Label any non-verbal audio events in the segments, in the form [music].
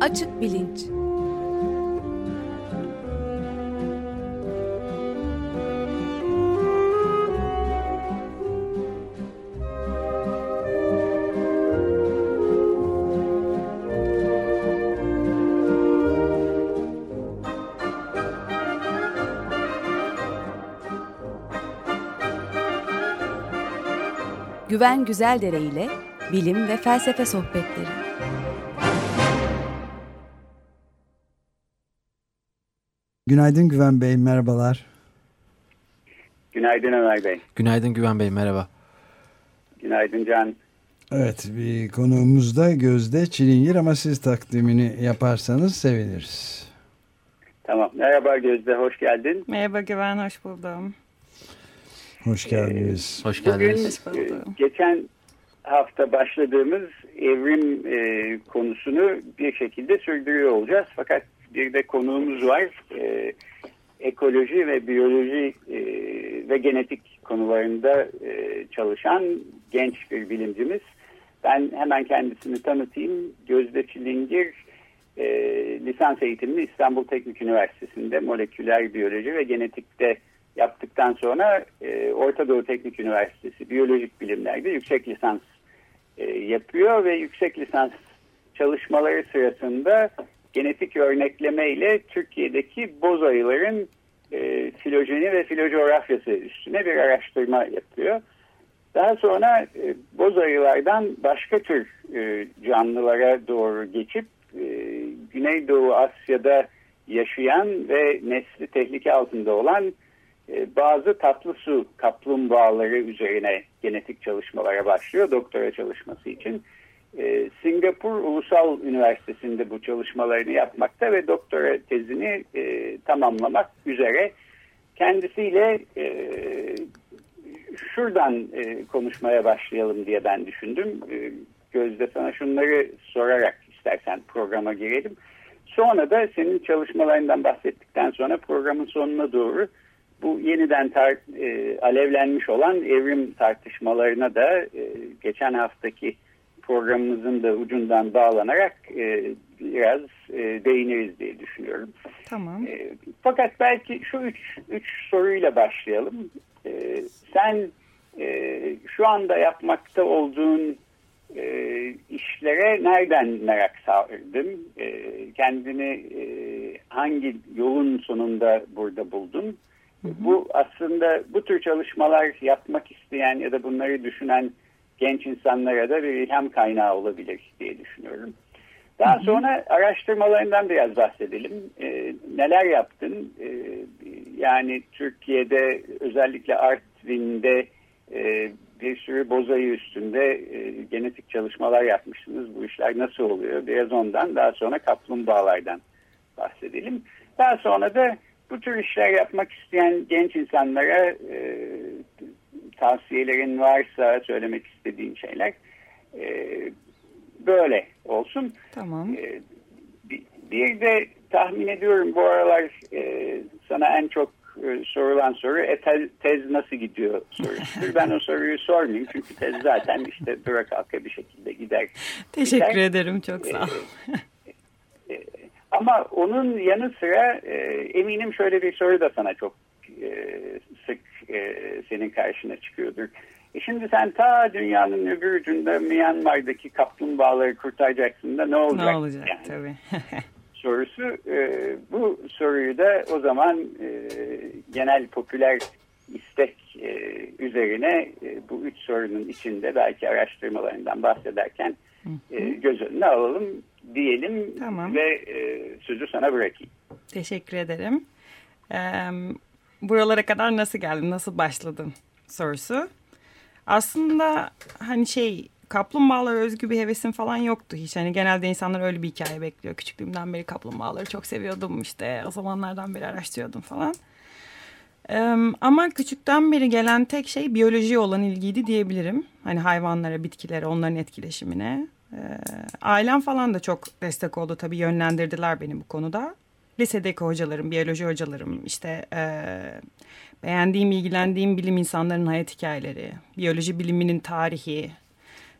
Açık Bilinç Güven Güzeldere ile bilim ve felsefe sohbetleri. Günaydın Güven Bey, merhabalar. Günaydın Ömer Bey. Günaydın Güven Bey, merhaba. Günaydın Can. Evet, bir konuğumuz da Gözde Çilingir ama siz takdimini yaparsanız seviniriz. Tamam, merhaba Gözde, hoş geldin. Merhaba Güven, hoş buldum. Hoş geldiniz. Hoş geldiniz. Bugün e, geçen hafta başladığımız evrim e, konusunu bir şekilde sürdürüyor olacağız. Fakat bir de konuğumuz var. E, ekoloji ve biyoloji e, ve genetik konularında e, çalışan genç bir bilimcimiz. Ben hemen kendisini tanıtayım. Gözde Çilingir e, lisans eğitimini İstanbul Teknik Üniversitesi'nde moleküler biyoloji ve genetikte yaptıktan sonra e, Orta Doğu Teknik Üniversitesi Biyolojik Bilimler'de yüksek lisans e, yapıyor ve yüksek lisans çalışmaları sırasında genetik örnekleme ile Türkiye'deki boz ayıların e, filojeni ve filocoğrafyası üstüne bir araştırma yapıyor. Daha sonra e, boz ayılardan başka tür e, canlılara doğru geçip e, Güneydoğu Asya'da yaşayan ve nesli tehlike altında olan bazı tatlı su kaplumbağaları üzerine genetik çalışmalara başlıyor doktora çalışması için. E, Singapur Ulusal Üniversitesi'nde bu çalışmalarını yapmakta ve doktora tezini e, tamamlamak üzere. Kendisiyle e, şuradan e, konuşmaya başlayalım diye ben düşündüm. E, Gözde sana şunları sorarak istersen programa girelim. Sonra da senin çalışmalarından bahsettikten sonra programın sonuna doğru bu yeniden tar e, alevlenmiş olan evrim tartışmalarına da e, geçen haftaki programımızın da ucundan bağlanarak e, biraz e, değiniriz diye düşünüyorum. Tamam. E, fakat belki şu üç, üç soruyla başlayalım. E, sen e, şu anda yapmakta olduğun e, işlere nereden merak sağladın? E, kendini e, hangi yolun sonunda burada buldun? Bu aslında bu tür çalışmalar yapmak isteyen ya da bunları düşünen genç insanlara da bir ilham kaynağı olabilir diye düşünüyorum. Daha sonra araştırmalarından biraz bahsedelim. E, neler yaptın? E, yani Türkiye'de özellikle Artvin'de e, bir sürü bozayı üstünde e, genetik çalışmalar yapmışsınız. Bu işler nasıl oluyor? Biraz ondan daha sonra kaplumbağalardan bahsedelim. Daha sonra da bu tür işler yapmak isteyen genç insanlara e, tavsiyelerin varsa söylemek istediğin şeyler e, böyle olsun. Tamam. E, bir, de tahmin ediyorum bu aralar e, sana en çok e, sorulan soru e, tez, tez nasıl gidiyor sorusudur. ben o soruyu sormayayım çünkü tez zaten işte dura kalka bir şekilde gider. [laughs] Teşekkür gider. ederim çok sağ ol. E, ama onun yanı sıra e, eminim şöyle bir soru da sana çok e, sık e, senin karşına çıkıyordur. E şimdi sen ta dünyanın öbür ucunda Myanmar'daki kaplumbağaları kurtaracaksın da ne olacak? Ne olacak yani? tabii. [laughs] sorusu e, bu soruyu da o zaman e, genel popüler istek e, üzerine e, bu üç sorunun içinde belki araştırmalarından bahsederken e, göz önüne alalım diyelim Tamam. ve e, sözü sana bırakayım. Teşekkür ederim. Ee, buralara kadar nasıl geldin, nasıl başladın sorusu. Aslında hani şey kaplumbağalara özgü bir hevesim falan yoktu hiç. Hani genelde insanlar öyle bir hikaye bekliyor. Küçüklüğümden beri kaplumbağaları çok seviyordum işte. O zamanlardan beri araştırıyordum falan. Ee, ama küçükten beri gelen tek şey biyolojiye olan ilgiydi diyebilirim. Hani hayvanlara, bitkilere, onların etkileşimine. Ee, ailem falan da çok destek oldu tabii yönlendirdiler beni bu konuda. lisedeki hocalarım, biyoloji hocalarım, işte e, beğendiğim, ilgilendiğim bilim insanlarının hayat hikayeleri, biyoloji biliminin tarihi.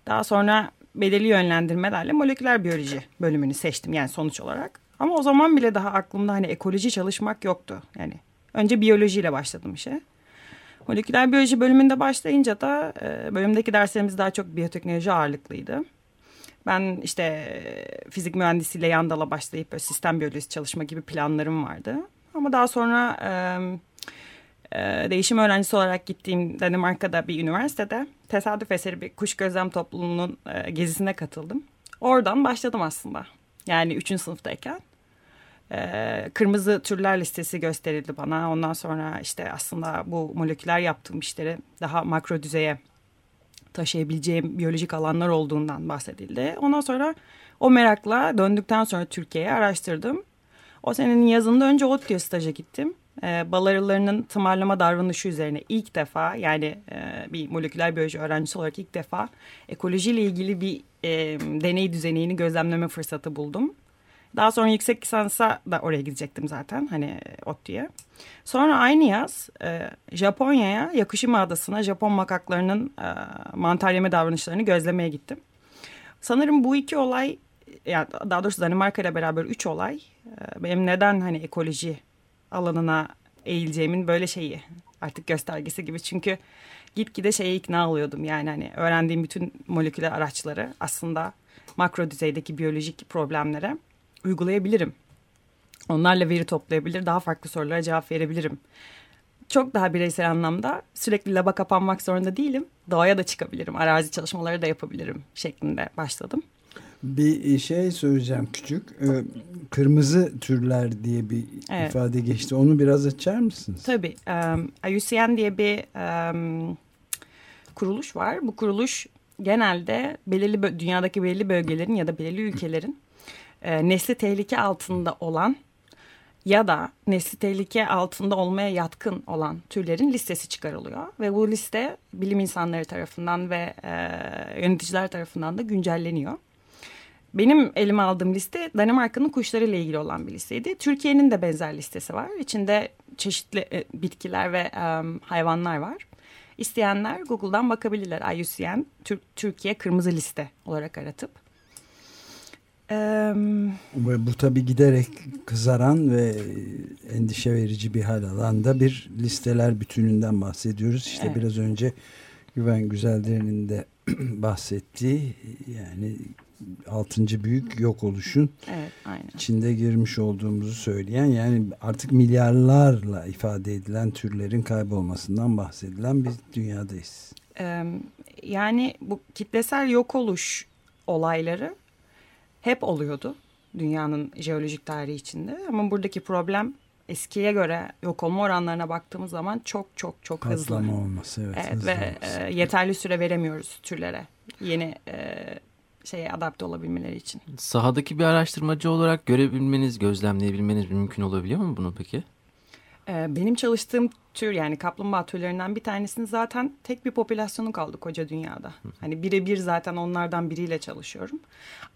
Daha sonra belirli yönlendirmelerle moleküler biyoloji bölümünü seçtim yani sonuç olarak. Ama o zaman bile daha aklımda hani ekoloji çalışmak yoktu. Yani önce biyolojiyle başladım işe. Moleküler biyoloji bölümünde başlayınca da e, bölümdeki derslerimiz daha çok biyoteknoloji ağırlıklıydı. Ben işte e, fizik mühendisiyle yan dala başlayıp sistem biyolojisi çalışma gibi planlarım vardı. Ama daha sonra e, e, değişim öğrencisi olarak gittiğim Danimarka'da bir üniversitede tesadüf eseri bir kuş gözlem topluluğunun e, gezisine katıldım. Oradan başladım aslında. Yani üçüncü sınıftayken. E, kırmızı türler listesi gösterildi bana. Ondan sonra işte aslında bu moleküler yaptığım işleri daha makro düzeye taşıyabileceğim biyolojik alanlar olduğundan bahsedildi. Ondan sonra o merakla döndükten sonra Türkiye'ye araştırdım. O senenin yazında önce ODTÜ'ye staja gittim. E, bal arılarının tımarlama davranışı üzerine ilk defa yani e, bir moleküler biyoloji öğrencisi olarak ilk defa ekolojiyle ilgili bir e, deney düzenini gözlemleme fırsatı buldum. Daha sonra yüksek lisansa da oraya gidecektim zaten hani ODTÜ'ye. Sonra aynı yaz e, Japonya'ya Yakushima Adası'na Japon makaklarının e, mantar yeme davranışlarını gözlemeye gittim. Sanırım bu iki olay yani daha doğrusu Danimarka ile beraber üç olay e, benim neden hani ekoloji alanına eğileceğimin böyle şeyi artık göstergesi gibi. Çünkü gitgide şeye ikna oluyordum yani hani öğrendiğim bütün moleküler araçları aslında makro düzeydeki biyolojik problemlere uygulayabilirim. Onlarla veri toplayabilir, daha farklı sorulara cevap verebilirim. Çok daha bireysel anlamda sürekli laba kapanmak zorunda değilim. Doğaya da çıkabilirim, arazi çalışmaları da yapabilirim şeklinde başladım. Bir şey söyleyeceğim küçük. Ee, kırmızı türler diye bir evet. ifade geçti. Onu biraz açar mısınız? Tabii. Um, IUCN diye bir um, kuruluş var. Bu kuruluş genelde belirli dünyadaki belirli bölgelerin ya da belirli ülkelerin e, nesli tehlike altında olan ya da nesli tehlike altında olmaya yatkın olan türlerin listesi çıkarılıyor. Ve bu liste bilim insanları tarafından ve e, yöneticiler tarafından da güncelleniyor. Benim elime aldığım liste Danimarka'nın kuşlarıyla ilgili olan bir listeydi. Türkiye'nin de benzer listesi var. İçinde çeşitli e, bitkiler ve e, hayvanlar var. İsteyenler Google'dan bakabilirler. IUCN Türkiye Kırmızı Liste olarak aratıp. Ve bu tabi giderek kızaran ve endişe verici bir hal alanda bir listeler bütününden bahsediyoruz. İşte evet. biraz önce Güven Güzelder'in de [clears throat] bahsettiği yani altıncı büyük yok oluşun evet, aynen. içinde girmiş olduğumuzu söyleyen yani artık milyarlarla ifade edilen türlerin kaybolmasından bahsedilen bir dünyadayız. Yani bu kitlesel yok oluş olayları hep oluyordu dünyanın jeolojik tarihi içinde. Ama buradaki problem eskiye göre yok olma oranlarına baktığımız zaman çok çok çok Patlama hızlı. Patlama olması evet. evet ve olması. E, yeterli süre veremiyoruz türlere yeni e, şeye adapte olabilmeleri için. Sahadaki bir araştırmacı olarak görebilmeniz, gözlemleyebilmeniz mümkün olabiliyor mu bunu peki? Ee, benim çalıştığım tür yani kaplumbağa türlerinden bir tanesinin zaten tek bir popülasyonu kaldı koca dünyada. Hani birebir zaten onlardan biriyle çalışıyorum.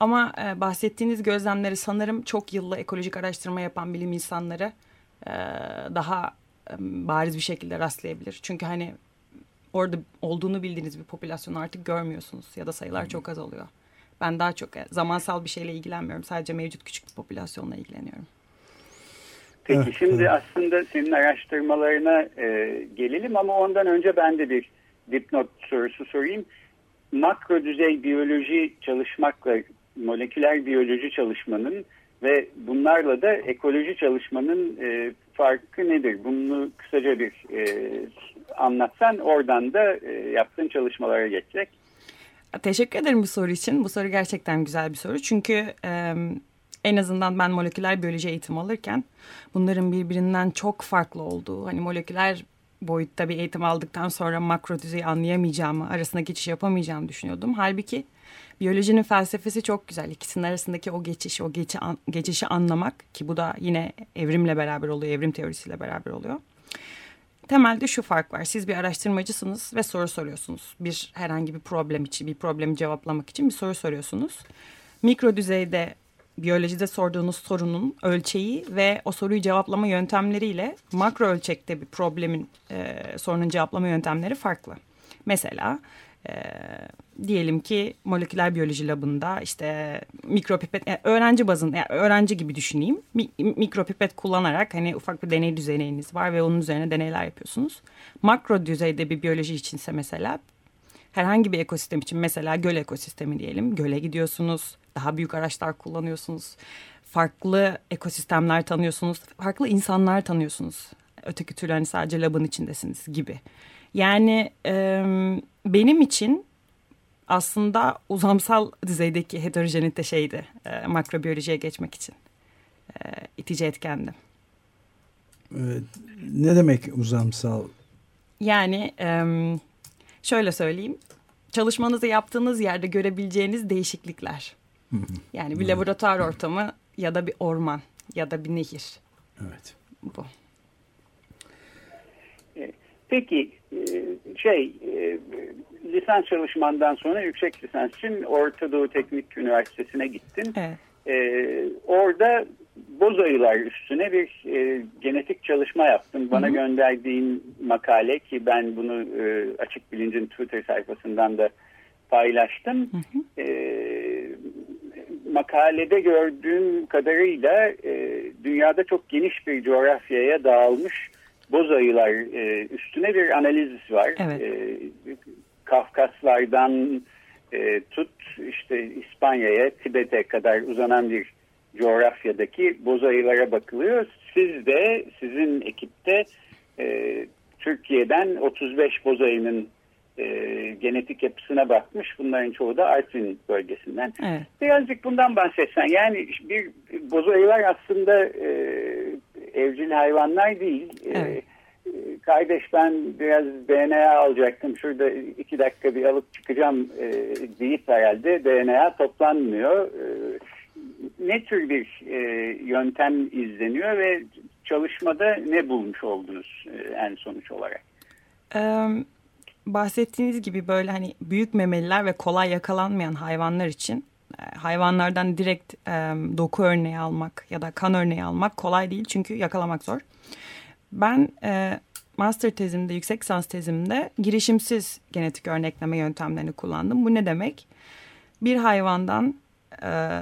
Ama e, bahsettiğiniz gözlemleri sanırım çok yıllı ekolojik araştırma yapan bilim insanları e, daha e, bariz bir şekilde rastlayabilir. Çünkü hani orada olduğunu bildiğiniz bir popülasyonu artık görmüyorsunuz ya da sayılar çok azalıyor. Ben daha çok zamansal bir şeyle ilgilenmiyorum. Sadece mevcut küçük bir popülasyonla ilgileniyorum. Peki evet, şimdi evet. aslında senin araştırmalarına e, gelelim ama ondan önce ben de bir dipnot sorusu sorayım. Makro düzey biyoloji çalışmakla moleküler biyoloji çalışmanın ve bunlarla da ekoloji çalışmanın e, farkı nedir? Bunu kısaca bir e, anlatsan oradan da e, yaptığın çalışmalara geçecek. Teşekkür ederim bu soru için. Bu soru gerçekten güzel bir soru. Çünkü e, en azından ben moleküler biyoloji eğitim alırken bunların birbirinden çok farklı olduğu, hani moleküler boyutta bir eğitim aldıktan sonra makro düzeyi anlayamayacağımı, arasında geçiş yapamayacağımı düşünüyordum. Halbuki biyolojinin felsefesi çok güzel. İkisinin arasındaki o geçiş, o geçi, geçişi anlamak ki bu da yine evrimle beraber oluyor, evrim teorisiyle beraber oluyor. Temelde şu fark var. Siz bir araştırmacısınız ve soru soruyorsunuz. Bir herhangi bir problem için, bir problemi cevaplamak için bir soru soruyorsunuz. Mikro düzeyde biyolojide sorduğunuz sorunun ölçeği ve o soruyu cevaplama yöntemleriyle makro ölçekte bir problemin e, sorunun cevaplama yöntemleri farklı. Mesela e, diyelim ki moleküler biyoloji labında işte mikropipet yani öğrenci bazında yani öğrenci gibi düşüneyim. Mi, mikropipet kullanarak hani ufak bir deney düzeniniz var ve onun üzerine deneyler yapıyorsunuz. Makro düzeyde bir biyoloji içinse mesela herhangi bir ekosistem için mesela göl ekosistemi diyelim. Göle gidiyorsunuz, daha büyük araçlar kullanıyorsunuz. Farklı ekosistemler tanıyorsunuz, farklı insanlar tanıyorsunuz. Öteki türlü hani sadece labın içindesiniz gibi. Yani e, benim için aslında uzamsal düzeydeki heterojenite şeydi e, makrobiyolojiye geçmek için. E, itici etkendi. Evet. Ne demek uzamsal? Yani e, şöyle söyleyeyim. Çalışmanızı yaptığınız yerde görebileceğiniz değişiklikler. Yani bir laboratuvar ortamı ya da bir orman ya da bir nehir. Evet. Bu. Peki e, şey e, lisans çalışmandan sonra yüksek lisans için Orta Doğu Teknik Üniversitesi'ne gittin. Evet. Ee, orada boz ayılar üstüne bir e, genetik çalışma yaptım. Bana hı hı. gönderdiğin makale ki ben bunu e, Açık Bilinc'in Twitter sayfasından da paylaştım. Hı hı. E, makalede gördüğüm kadarıyla e, dünyada çok geniş bir coğrafyaya dağılmış boz ayılar e, üstüne bir analiz var. Evet. E, Kafkaslardan e, tut işte İspanya'ya, Tibet'e kadar uzanan bir coğrafyadaki boz ayılara bakılıyor. Siz de sizin ekipte e, Türkiye'den 35 boz ayının e, genetik yapısına bakmış. Bunların çoğu da Artvin bölgesinden. Evet. Birazcık bundan bahsetsen. Yani bir boz ayılar aslında e, evcil hayvanlar değil. E, evet. E, kardeş ben biraz DNA alacaktım. Şurada iki dakika bir alıp çıkacağım e, deyip herhalde DNA toplanmıyor. E, ne tür bir e, yöntem izleniyor ve çalışmada ne bulmuş oldunuz e, en sonuç olarak? Um bahsettiğiniz gibi böyle hani büyük memeliler ve kolay yakalanmayan hayvanlar için e, hayvanlardan direkt e, doku örneği almak ya da kan örneği almak kolay değil çünkü yakalamak zor. Ben e, master tezimde, yüksek lisans tezimde girişimsiz genetik örnekleme yöntemlerini kullandım. Bu ne demek? Bir hayvandan e,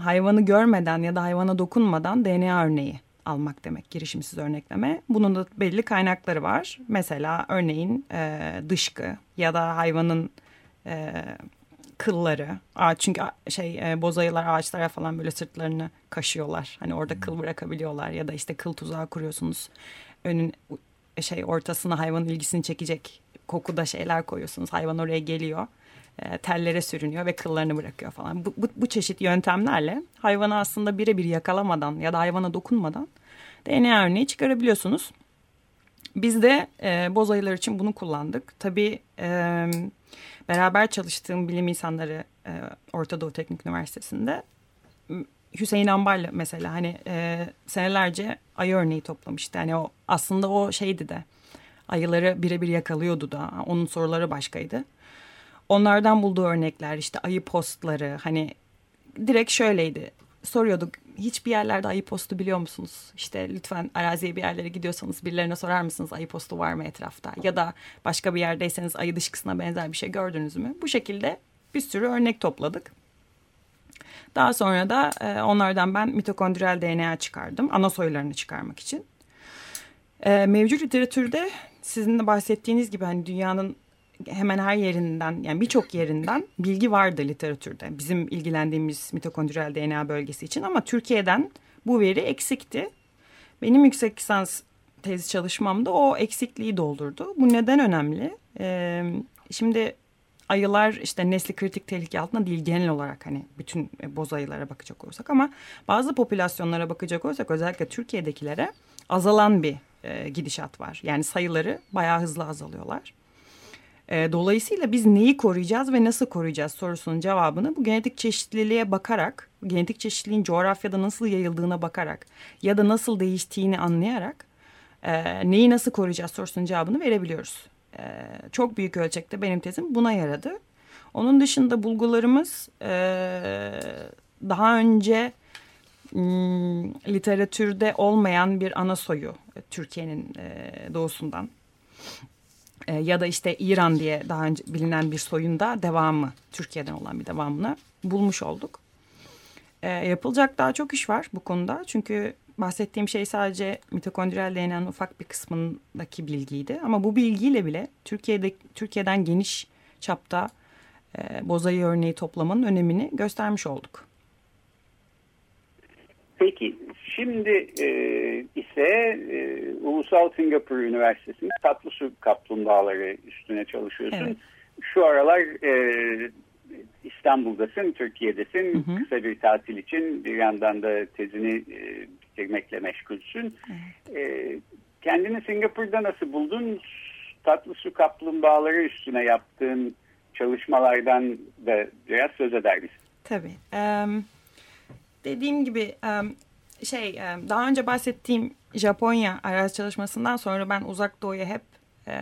hayvanı görmeden ya da hayvana dokunmadan DNA örneği almak demek girişimsiz örnekleme. Bunun da belli kaynakları var. Mesela örneğin e, dışkı ya da hayvanın e, kılları. Ağaç çünkü şey e, bozayılar ağaçlara falan böyle sırtlarını kaşıyorlar. Hani orada kıl bırakabiliyorlar ya da işte kıl tuzağı kuruyorsunuz. Önün şey ortasına hayvanın ilgisini çekecek kokuda şeyler koyuyorsunuz. Hayvan oraya geliyor. E, tellere sürünüyor ve kıllarını bırakıyor falan. Bu, bu, bu çeşit yöntemlerle hayvanı aslında birebir yakalamadan ya da hayvana dokunmadan DNA örneği çıkarabiliyorsunuz. Biz de e, boz ayılar için bunu kullandık. Tabii e, beraber çalıştığım bilim insanları e, Orta Doğu Teknik Üniversitesi'nde Hüseyin Ambar'la mesela hani e, senelerce ayı örneği toplamıştı. Yani o aslında o şeydi de ayıları birebir yakalıyordu da onun soruları başkaydı. Onlardan bulduğu örnekler işte ayı postları hani direkt şöyleydi. Soruyorduk hiçbir yerlerde ayı postu biliyor musunuz? İşte lütfen araziye bir yerlere gidiyorsanız birilerine sorar mısınız ayı postu var mı etrafta? Ya da başka bir yerdeyseniz ayı dışkısına benzer bir şey gördünüz mü? Bu şekilde bir sürü örnek topladık. Daha sonra da e, onlardan ben mitokondriyal DNA çıkardım. Ana soylarını çıkarmak için. E, mevcut literatürde sizin de bahsettiğiniz gibi hani dünyanın hemen her yerinden yani birçok yerinden bilgi vardı literatürde. Bizim ilgilendiğimiz mitokondriyal DNA bölgesi için ama Türkiye'den bu veri eksikti. Benim yüksek lisans tezi çalışmamda o eksikliği doldurdu. Bu neden önemli? Ee, şimdi ayılar işte nesli kritik tehlike altında değil genel olarak hani bütün boz ayılara bakacak olursak ama bazı popülasyonlara bakacak olursak özellikle Türkiye'dekilere azalan bir e, gidişat var. Yani sayıları bayağı hızlı azalıyorlar. E, dolayısıyla biz neyi koruyacağız ve nasıl koruyacağız sorusunun cevabını bu genetik çeşitliliğe bakarak, genetik çeşitliliğin coğrafyada nasıl yayıldığına bakarak ya da nasıl değiştiğini anlayarak e, neyi nasıl koruyacağız sorusunun cevabını verebiliyoruz. E, çok büyük ölçekte benim tezim buna yaradı. Onun dışında bulgularımız e, daha önce hmm, literatürde olmayan bir ana soyu Türkiye'nin e, doğusundan. E, ya da işte İran diye daha önce bilinen bir soyunda devamı, Türkiye'den olan bir devamını bulmuş olduk. E, yapılacak daha çok iş var bu konuda. Çünkü bahsettiğim şey sadece mitokondriyal DNA'nın ufak bir kısmındaki bilgiydi. Ama bu bilgiyle bile Türkiye'de Türkiye'den geniş çapta e, bozayı örneği toplamanın önemini göstermiş olduk. Peki şimdi e, ise e, Ulusal Singapur Üniversitesi'nde tatlı su kaplumbağaları üstüne çalışıyorsun. Evet. Şu aralar e, İstanbul'dasın, Türkiye'desin. Hı hı. Kısa bir tatil için bir yandan da tezini e, bitirmekle meşgulsün. Evet. E, kendini Singapur'da nasıl buldun? Tatlı su kaplumbağaları üstüne yaptığın çalışmalardan da biraz söz eder misin? Tabii. Um, dediğim gibi um, şey um, daha önce bahsettiğim Japonya arazi çalışmasından sonra ben uzak doğuya hep uh,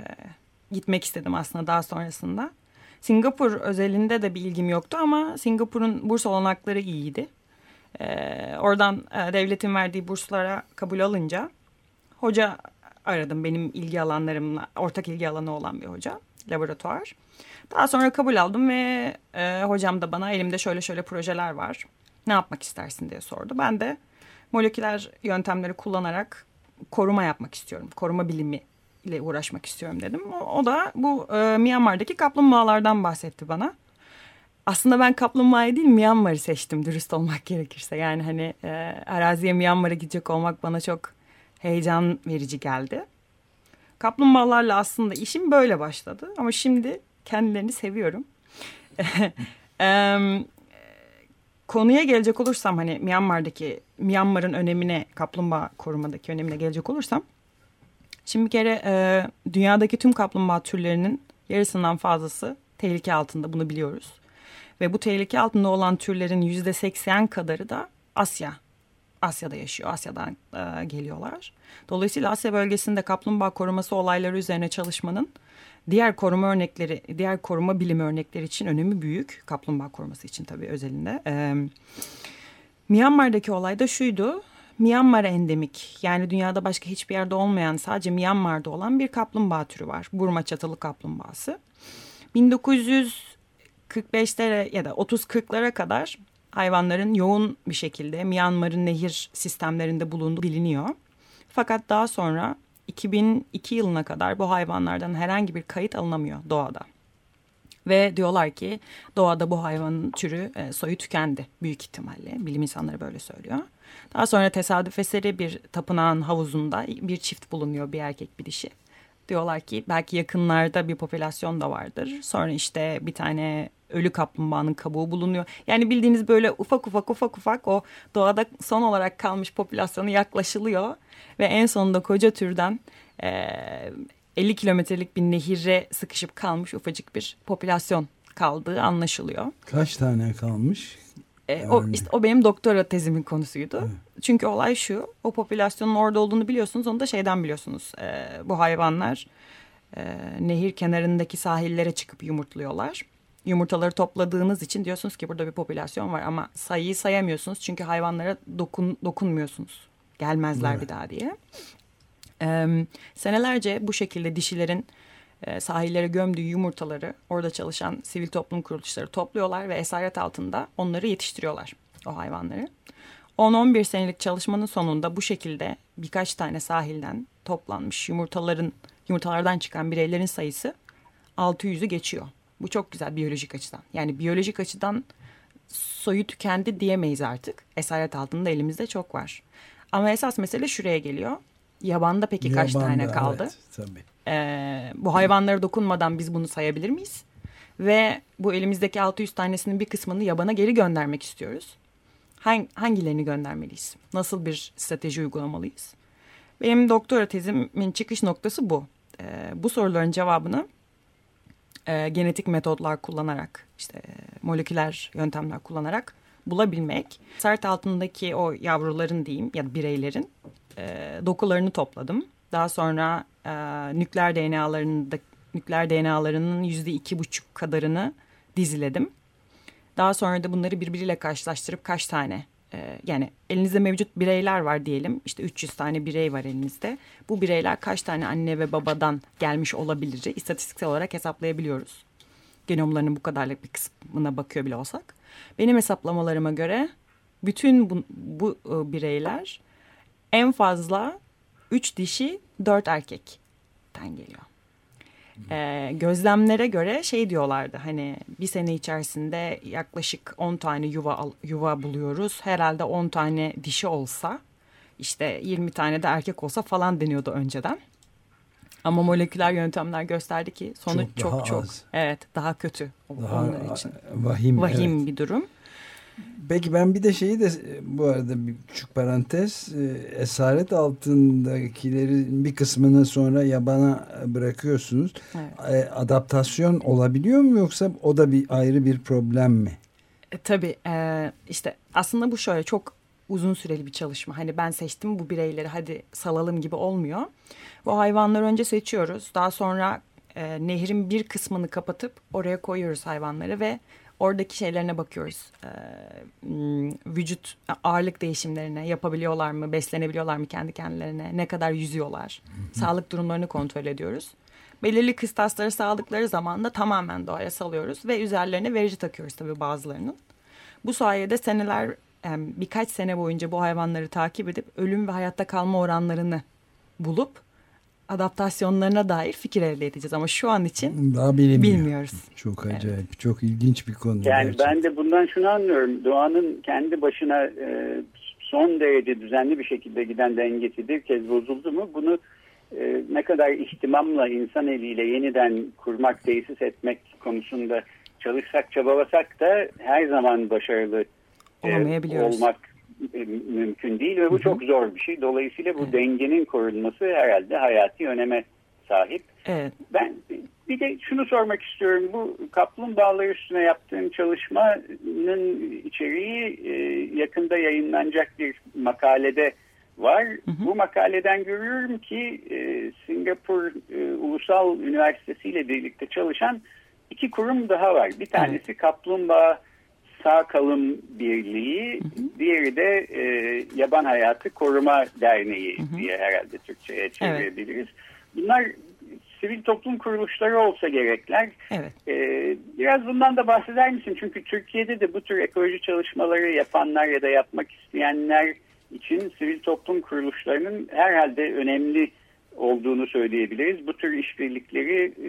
gitmek istedim aslında daha sonrasında. Singapur özelinde de bir ilgim yoktu ama Singapur'un burs olanakları iyiydi. Ee, oradan e, devletin verdiği burslara kabul alınca hoca aradım benim ilgi alanlarımla ortak ilgi alanı olan bir hoca laboratuvar. Daha sonra kabul aldım ve e, hocam da bana elimde şöyle şöyle projeler var. Ne yapmak istersin diye sordu. Ben de moleküler yöntemleri kullanarak koruma yapmak istiyorum. Koruma bilimi ile uğraşmak istiyorum dedim. O, o da bu e, Myanmar'daki kaplumbağalardan bahsetti bana. Aslında ben kaplumbağayı değil Myanmar'ı seçtim dürüst olmak [laughs] gerekirse. Yani hani e, araziye Myanmar'a gidecek olmak bana çok heyecan verici geldi. Kaplumbağalarla aslında işim böyle başladı. Ama şimdi kendilerini seviyorum. [laughs] konuya gelecek olursam hani Myanmar'daki Myanmar'ın önemine kaplumbağa korumadaki önemine gelecek olursam Şimdi bir kere e, dünyadaki tüm kaplumbağa türlerinin yarısından fazlası tehlike altında bunu biliyoruz. Ve bu tehlike altında olan türlerin yüzde seksen kadarı da Asya. Asya'da yaşıyor, Asya'dan e, geliyorlar. Dolayısıyla Asya bölgesinde kaplumbağa koruması olayları üzerine çalışmanın diğer koruma örnekleri, diğer koruma bilim örnekleri için önemi büyük. Kaplumbağa koruması için tabii özelinde. E, Myanmar'daki olay da şuydu. Myanmar endemik yani dünyada başka hiçbir yerde olmayan sadece Myanmar'da olan bir kaplumbağa türü var. Burma çatılı kaplumbağası. 1945'lere ya da 30-40'lara kadar hayvanların yoğun bir şekilde Myanmar'ın nehir sistemlerinde bulunduğu biliniyor. Fakat daha sonra 2002 yılına kadar bu hayvanlardan herhangi bir kayıt alınamıyor doğada. Ve diyorlar ki doğada bu hayvanın türü e, soyu tükendi büyük ihtimalle. Bilim insanları böyle söylüyor. Daha sonra tesadüf eseri bir tapınağın havuzunda bir çift bulunuyor bir erkek bir dişi. Diyorlar ki belki yakınlarda bir popülasyon da vardır. Sonra işte bir tane ölü kaplumbağanın kabuğu bulunuyor. Yani bildiğiniz böyle ufak ufak ufak ufak o doğada son olarak kalmış popülasyonu yaklaşılıyor. Ve en sonunda koca türden e, 50 kilometrelik bir nehire sıkışıp kalmış ufacık bir popülasyon kaldığı anlaşılıyor. Kaç tane kalmış? E, o, işte, o benim doktora tezimin konusuydu. Evet. Çünkü olay şu, o popülasyonun orada olduğunu biliyorsunuz, onu da şeyden biliyorsunuz. E, bu hayvanlar e, nehir kenarındaki sahillere çıkıp yumurtluyorlar. Yumurtaları topladığınız için diyorsunuz ki burada bir popülasyon var ama sayıyı sayamıyorsunuz. Çünkü hayvanlara dokun, dokunmuyorsunuz. Gelmezler evet. bir daha diye. E, senelerce bu şekilde dişilerin e, sahillere gömdüğü yumurtaları orada çalışan sivil toplum kuruluşları topluyorlar ve esaret altında onları yetiştiriyorlar o hayvanları. 10-11 senelik çalışmanın sonunda bu şekilde birkaç tane sahilden toplanmış yumurtaların yumurtalardan çıkan bireylerin sayısı 600'ü geçiyor. Bu çok güzel biyolojik açıdan. Yani biyolojik açıdan soyu tükendi diyemeyiz artık. Esaret altında elimizde çok var. Ama esas mesele şuraya geliyor. Yabanda peki Yabanda, kaç tane kaldı? Evet, tabii. Ee, bu hayvanlara dokunmadan biz bunu sayabilir miyiz? Ve bu elimizdeki 600 tanesinin bir kısmını yabana geri göndermek istiyoruz. Hang, hangilerini göndermeliyiz? Nasıl bir strateji uygulamalıyız? Benim doktora tezimin çıkış noktası bu. Ee, bu soruların cevabını e, genetik metodlar kullanarak, işte e, moleküler yöntemler kullanarak bulabilmek. Sert altındaki o yavruların diyeyim ya da bireylerin e, dokularını topladım. Daha sonra e, nükleer DNA'larında nükleer DNA'larının yüzde iki buçuk kadarını diziledim. Daha sonra da bunları birbiriyle karşılaştırıp kaç tane e, yani elinizde mevcut bireyler var diyelim. İşte 300 tane birey var elinizde. Bu bireyler kaç tane anne ve babadan gelmiş olabilir? istatistiksel olarak hesaplayabiliyoruz. Genomlarının bu kadarlık bir kısmına bakıyor bile olsak. Benim hesaplamalarıma göre bütün bu, bu e, bireyler en fazla 3 dişi 4 erkekten geliyor. E, gözlemlere göre şey diyorlardı hani bir sene içerisinde yaklaşık 10 tane yuva yuva buluyoruz. Herhalde 10 tane dişi olsa işte 20 tane de erkek olsa falan deniyordu önceden. Ama moleküler yöntemler gösterdi ki sonuç çok çok, çok evet daha kötü daha onlar için. Vahim, vahim evet. bir durum. Peki ben bir de şeyi de bu arada bir küçük parantez e, esaret altındakilerin bir kısmını sonra yabana bırakıyorsunuz. Evet. E, adaptasyon olabiliyor mu yoksa o da bir ayrı bir problem mi? E, tabii e, işte aslında bu şöyle çok uzun süreli bir çalışma. Hani ben seçtim bu bireyleri hadi salalım gibi olmuyor. Bu hayvanları önce seçiyoruz. Daha sonra e, nehrin bir kısmını kapatıp oraya koyuyoruz hayvanları ve oradaki şeylerine bakıyoruz. Hmm, vücut ağırlık değişimlerine yapabiliyorlar mı, beslenebiliyorlar mı kendi kendilerine, ne kadar yüzüyorlar. Sağlık durumlarını kontrol ediyoruz. Belirli kıstasları sağladıkları zaman da tamamen doğaya salıyoruz ve üzerlerine verici takıyoruz tabii bazılarının. Bu sayede seneler birkaç sene boyunca bu hayvanları takip edip ölüm ve hayatta kalma oranlarını bulup adaptasyonlarına dair fikir elde edeceğiz. Ama şu an için Daha bilmiyoruz. Çok acayip, evet. çok ilginç bir konu. Yani gerçekten. ben de bundan şunu anlıyorum. Doğanın kendi başına e, son derece düzenli bir şekilde giden dengesi bir kez bozuldu mu bunu e, ne kadar ihtimamla insan eliyle yeniden kurmak, tesis etmek konusunda çalışsak, çabalasak da her zaman başarılı e, olmak mümkün değil ve bu çok zor bir şey. Dolayısıyla bu evet. dengenin korunması herhalde hayati öneme sahip. Evet. Ben bir de şunu sormak istiyorum. Bu kaplumbağalar üstüne yaptığım çalışmanın içeriği e, yakında yayınlanacak bir makalede var. Hı hı. Bu makaleden görüyorum ki e, Singapur Ulusal Üniversitesi ile birlikte çalışan iki kurum daha var. Bir tanesi evet. kaplumbağa Sağ Kalım Birliği, hı hı. diğeri de e, Yaban Hayatı Koruma Derneği hı hı. diye herhalde Türkçe'ye çevirebiliriz. Evet. Bunlar sivil toplum kuruluşları olsa gerekler. Evet. Ee, biraz bundan da bahseder misin? Çünkü Türkiye'de de bu tür ekoloji çalışmaları yapanlar ya da yapmak isteyenler için sivil toplum kuruluşlarının herhalde önemli olduğunu söyleyebiliriz. Bu tür işbirlikleri e,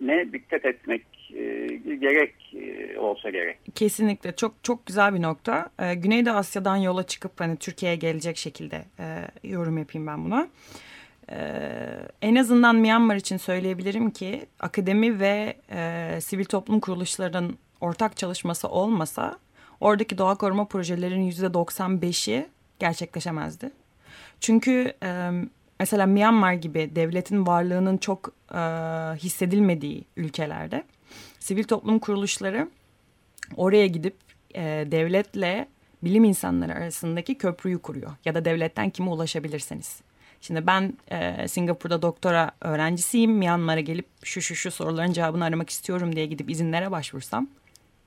ne dikkat etmek e, gerek e, olsa gerek. Kesinlikle çok çok güzel bir nokta. Güneydoğu Asya'dan yola çıkıp hani Türkiye'ye gelecek şekilde yorum yapayım ben buna. E, en azından Myanmar için söyleyebilirim ki akademi ve e, sivil toplum kuruluşlarının ortak çalışması olmasa oradaki doğa koruma projelerinin yüzde 95'i gerçekleşemezdi. Çünkü e, mesela Myanmar gibi devletin varlığının çok e, hissedilmediği ülkelerde sivil toplum kuruluşları oraya gidip e, devletle bilim insanları arasındaki köprüyü kuruyor. Ya da devletten kime ulaşabilirseniz. Şimdi ben e, Singapur'da doktora öğrencisiyim. Myanmar'a gelip şu şu şu soruların cevabını aramak istiyorum diye gidip izinlere başvursam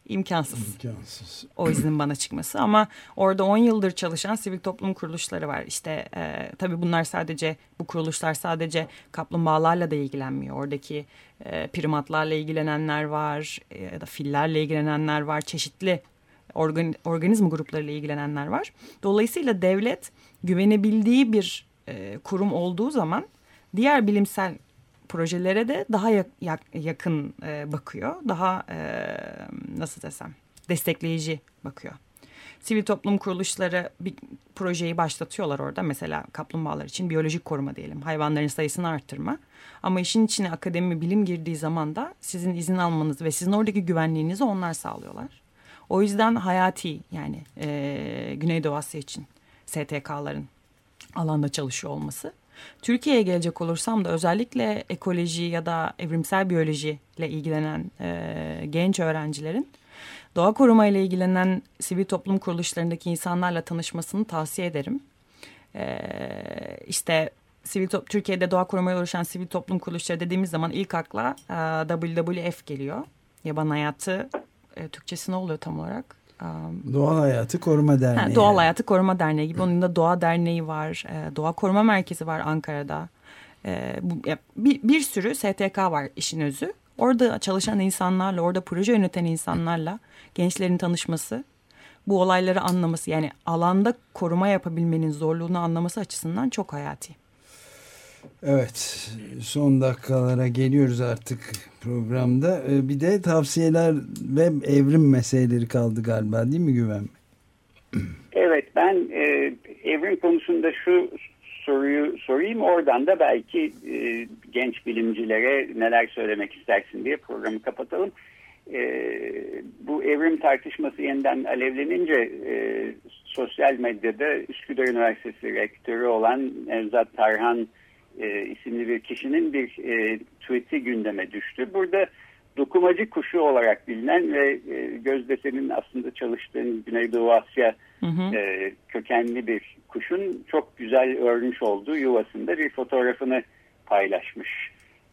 imkansız. İmkansız. O iznin bana çıkması ama orada 10 yıldır çalışan sivil toplum kuruluşları var. İşte e, tabii bunlar sadece bu kuruluşlar sadece kaplumbağalarla da ilgilenmiyor. Oradaki e, primatlarla ilgilenenler var e, ya da fillerle ilgilenenler var. Çeşitli organ, organizma gruplarıyla ilgilenenler var. Dolayısıyla devlet güvenebildiği bir e, kurum olduğu zaman diğer bilimsel projelere de daha yak, yak, yakın e, bakıyor. Daha e, nasıl desem destekleyici bakıyor. Sivil toplum kuruluşları bir projeyi başlatıyorlar orada. Mesela kaplumbağalar için biyolojik koruma diyelim. Hayvanların sayısını arttırma. Ama işin içine akademi bilim girdiği zaman da sizin izin almanız ve sizin oradaki güvenliğinizi onlar sağlıyorlar. O yüzden hayati yani e, Güneydoğu Asya için STK'ların alanda çalışıyor olması. Türkiye'ye gelecek olursam da özellikle ekoloji ya da evrimsel biyoloji ile ilgilenen e, genç öğrencilerin doğa koruma ile ilgilenen sivil toplum kuruluşlarındaki insanlarla tanışmasını tavsiye ederim. E, işte sivil Türkiye'de doğa korumaya uğraşan sivil toplum kuruluşları dediğimiz zaman ilk akla e, WWF geliyor. Yaban hayatı e, Türkçesi ne oluyor tam olarak? Um, Doğal Hayatı Koruma Derneği. Ha, Doğal Hayatı Koruma Derneği gibi. Onun da Doğa Derneği var. E, Doğa Koruma Merkezi var Ankara'da. E, bu, bir, bir sürü STK var işin özü. Orada çalışan insanlarla, orada proje yöneten insanlarla gençlerin tanışması, bu olayları anlaması yani alanda koruma yapabilmenin zorluğunu anlaması açısından çok hayati. Evet son dakikalara geliyoruz artık programda. Ee, bir de tavsiyeler ve evrim meseleleri kaldı galiba değil mi Güven? Evet ben e, evrim konusunda şu soruyu sorayım oradan da belki e, genç bilimcilere neler söylemek istersin diye programı kapatalım. E, bu evrim tartışması yeniden alevlenince e, sosyal medyada Üsküdar Üniversitesi rektörü olan Nevzat Tarhan e, isimli bir kişinin bir e, tweet'i gündeme düştü. Burada dokumacı kuşu olarak bilinen ve e, Gözde senin aslında çalıştığın Güneydoğu Asya hı hı. E, kökenli bir kuşun çok güzel örmüş olduğu yuvasında bir fotoğrafını paylaşmış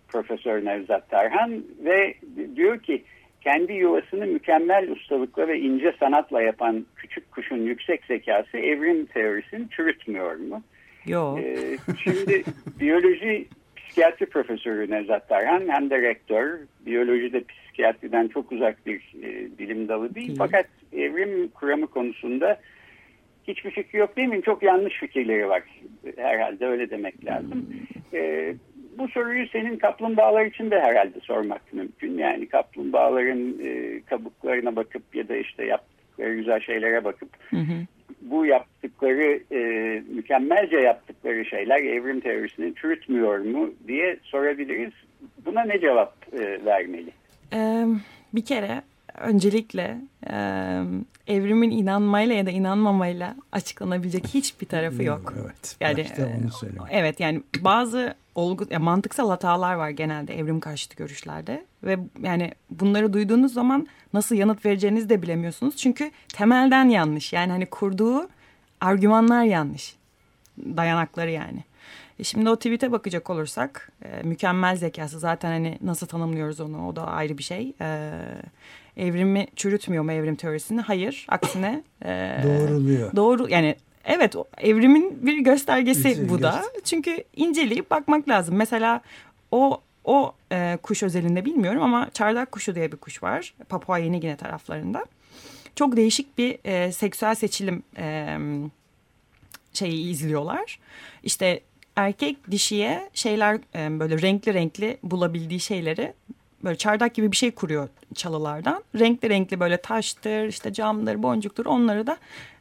Profesör Nevzat Tarhan ve diyor ki kendi yuvasını mükemmel ustalıkla ve ince sanatla yapan küçük kuşun yüksek zekası evrim teorisini çürütmüyor mu? Yok. Ee, şimdi biyoloji psikiyatri profesörü Nevzat Tarhan hem de rektör. Biyoloji de psikiyatriden çok uzak bir e, bilim dalı değil. Hı. Fakat evrim kuramı konusunda hiçbir fikri yok değil mi? Çok yanlış fikirleri var. Herhalde öyle demek lazım. Ee, bu soruyu senin kaplumbağalar için de herhalde sormak mümkün. Yani kaplumbağaların e, kabuklarına bakıp ya da işte yaptıkları güzel şeylere bakıp hı hı. Bu yaptıkları e, mükemmelce yaptıkları şeyler evrim teorisini çürütmüyor mu diye sorabiliriz. Buna ne cevap e, vermeli? Ee, bir kere öncelikle e, evrimin inanmayla ya da inanmamayla açıklanabilecek hiçbir tarafı yok. Evet. Yani onu evet yani bazı olgu ya mantıksal hatalar var genelde evrim karşıtı görüşlerde ve yani bunları duyduğunuz zaman nasıl yanıt vereceğinizi de bilemiyorsunuz. Çünkü temelden yanlış. Yani hani kurduğu argümanlar yanlış. Dayanakları yani. E şimdi o tweet'e bakacak olursak e, mükemmel zekası zaten hani nasıl tanımlıyoruz onu o da ayrı bir şey. E, evrimi çürütmüyor mu evrim teorisini? Hayır. Aksine e, doğruluyor. Doğru yani evet evrimin bir göstergesi bir bu da. Çünkü inceleyip bakmak lazım. Mesela o o e, kuş özelinde bilmiyorum ama çardak kuşu diye bir kuş var. Papua Yeni Gine taraflarında. Çok değişik bir e, seksüel seçilim e, şeyi izliyorlar. İşte erkek dişiye şeyler e, böyle renkli renkli bulabildiği şeyleri böyle çardak gibi bir şey kuruyor çalılardan. Renkli renkli böyle taştır, işte camdır, boncuktur onları da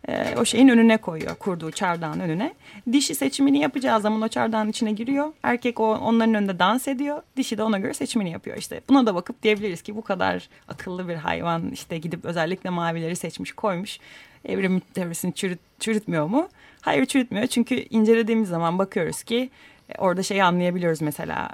e, o şeyin önüne koyuyor. Kurduğu çardağın önüne. Dişi seçimini yapacağı zaman o çardağın içine giriyor. Erkek o, onların önünde dans ediyor. Dişi de ona göre seçimini yapıyor. İşte buna da bakıp diyebiliriz ki bu kadar akıllı bir hayvan işte gidip özellikle mavileri seçmiş koymuş. Evrim teorisini çürüt, çürütmüyor mu? Hayır çürütmüyor çünkü incelediğimiz zaman bakıyoruz ki orada şeyi anlayabiliyoruz mesela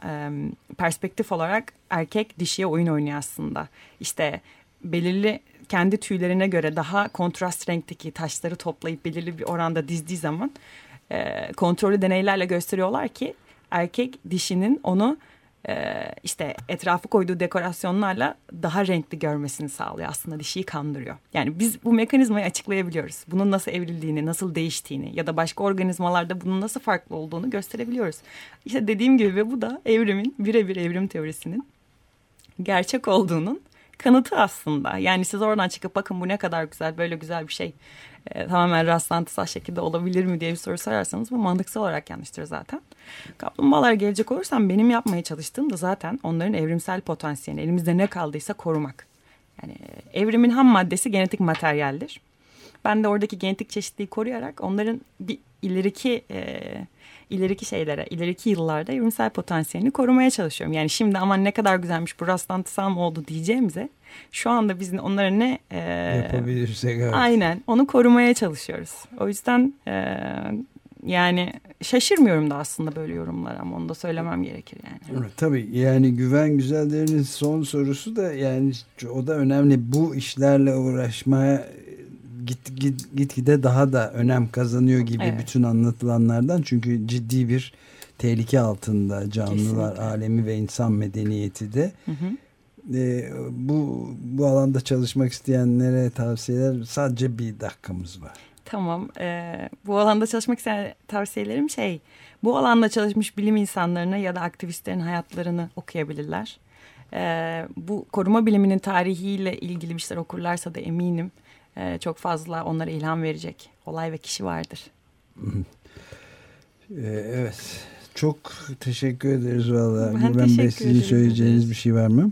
perspektif olarak erkek dişiye oyun oynuyor aslında. İşte belirli kendi tüylerine göre daha kontrast renkteki taşları toplayıp belirli bir oranda dizdiği zaman kontrollü deneylerle gösteriyorlar ki erkek dişinin onu e, işte etrafı koyduğu dekorasyonlarla daha renkli görmesini sağlıyor. Aslında dişiyi kandırıyor. Yani biz bu mekanizmayı açıklayabiliyoruz. Bunun nasıl evrildiğini, nasıl değiştiğini ya da başka organizmalarda bunun nasıl farklı olduğunu gösterebiliyoruz. İşte dediğim gibi ve bu da evrimin, birebir evrim teorisinin gerçek olduğunun kanıtı aslında. Yani siz oradan çıkıp bakın bu ne kadar güzel, böyle güzel bir şey e, tamamen rastlantısal şekilde olabilir mi diye bir soru sorarsanız bu mantıksal olarak yanlıştır zaten. Kaplumbağalara gelecek olursam benim yapmaya çalıştığım da zaten onların evrimsel potansiyelini elimizde ne kaldıysa korumak. Yani e, evrimin ham maddesi genetik materyaldir. Ben de oradaki genetik çeşitliliği koruyarak onların bir ileriki e, ileriki şeylere, ileriki yıllarda evrimsel potansiyelini korumaya çalışıyorum. Yani şimdi aman ne kadar güzelmiş bu rastlantısal mı oldu diyeceğimize şu anda biz onlara ne e, yapabilirsek evet. aynen onu korumaya çalışıyoruz. O yüzden e, yani şaşırmıyorum da aslında böyle yorumlar ama onu da söylemem gerekir yani. Evet, tabii yani Güven Güzeller'in son sorusu da yani o da önemli. Bu işlerle uğraşmaya git, git, gitgide daha da önem kazanıyor gibi evet. bütün anlatılanlardan. Çünkü ciddi bir tehlike altında canlılar Kesinlikle. alemi ve insan medeniyeti de. Hı hı e, bu bu alanda çalışmak isteyenlere tavsiyeler sadece bir dakikamız var. Tamam. E, bu alanda çalışmak isteyen tavsiyelerim şey, bu alanda çalışmış bilim insanlarını ya da aktivistlerin hayatlarını okuyabilirler. E, bu koruma biliminin tarihiyle ilgili bir şeyler okurlarsa da eminim e, çok fazla onlara ilham verecek olay ve kişi vardır. E, evet. Çok teşekkür ederiz valla. Ben Güven Bey sizin söyleyeceğiniz bir şey var mı?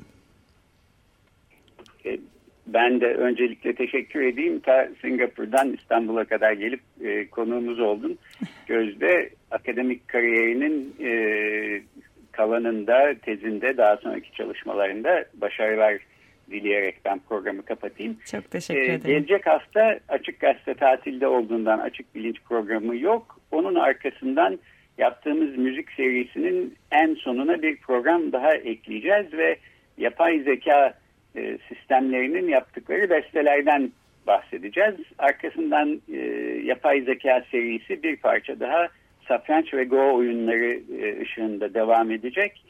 E, ben de öncelikle teşekkür edeyim. Ta Singapur'dan İstanbul'a kadar gelip e, konuğumuz oldun. [laughs] Gözde akademik kariyerinin e, kalanında, tezinde, daha sonraki çalışmalarında başarılar dileyerek ben programı kapatayım. Çok teşekkür ederim. Ee, gelecek hafta Açık Gazete tatilde olduğundan Açık Bilinç programı yok. Onun arkasından yaptığımız müzik serisinin en sonuna bir program daha ekleyeceğiz ve yapay zeka e, sistemlerinin yaptıkları bestelerden bahsedeceğiz. Arkasından e, yapay zeka serisi bir parça daha satranç ve go oyunları e, ışığında devam edecek.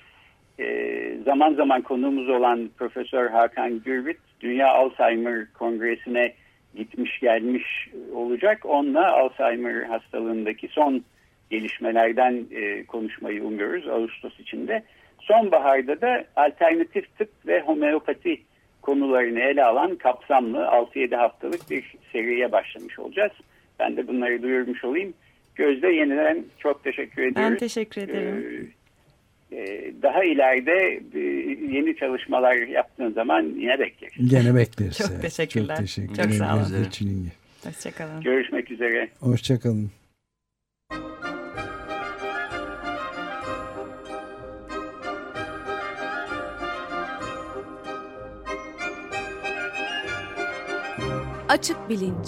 E, zaman zaman konuğumuz olan Profesör Hakan Gürbüt Dünya Alzheimer Kongresi'ne gitmiş gelmiş olacak. Onunla Alzheimer hastalığındaki son gelişmelerden e, konuşmayı umuyoruz Ağustos içinde. Sonbaharda da alternatif tıp ve homeopati konularını ele alan kapsamlı 6-7 haftalık bir seriye başlamış olacağız. Ben de bunları duyurmuş olayım. Gözde yeniden çok teşekkür ediyoruz. Ben teşekkür ederim. Ee, daha ileride e, yeni çalışmalar yaptığın zaman yine bekleriz. Yine bekleriz. çok teşekkürler. Çok teşekkür Çok sağ olun. Hoşçakalın. Görüşmek üzere. Hoşçakalın. Açık Bilinç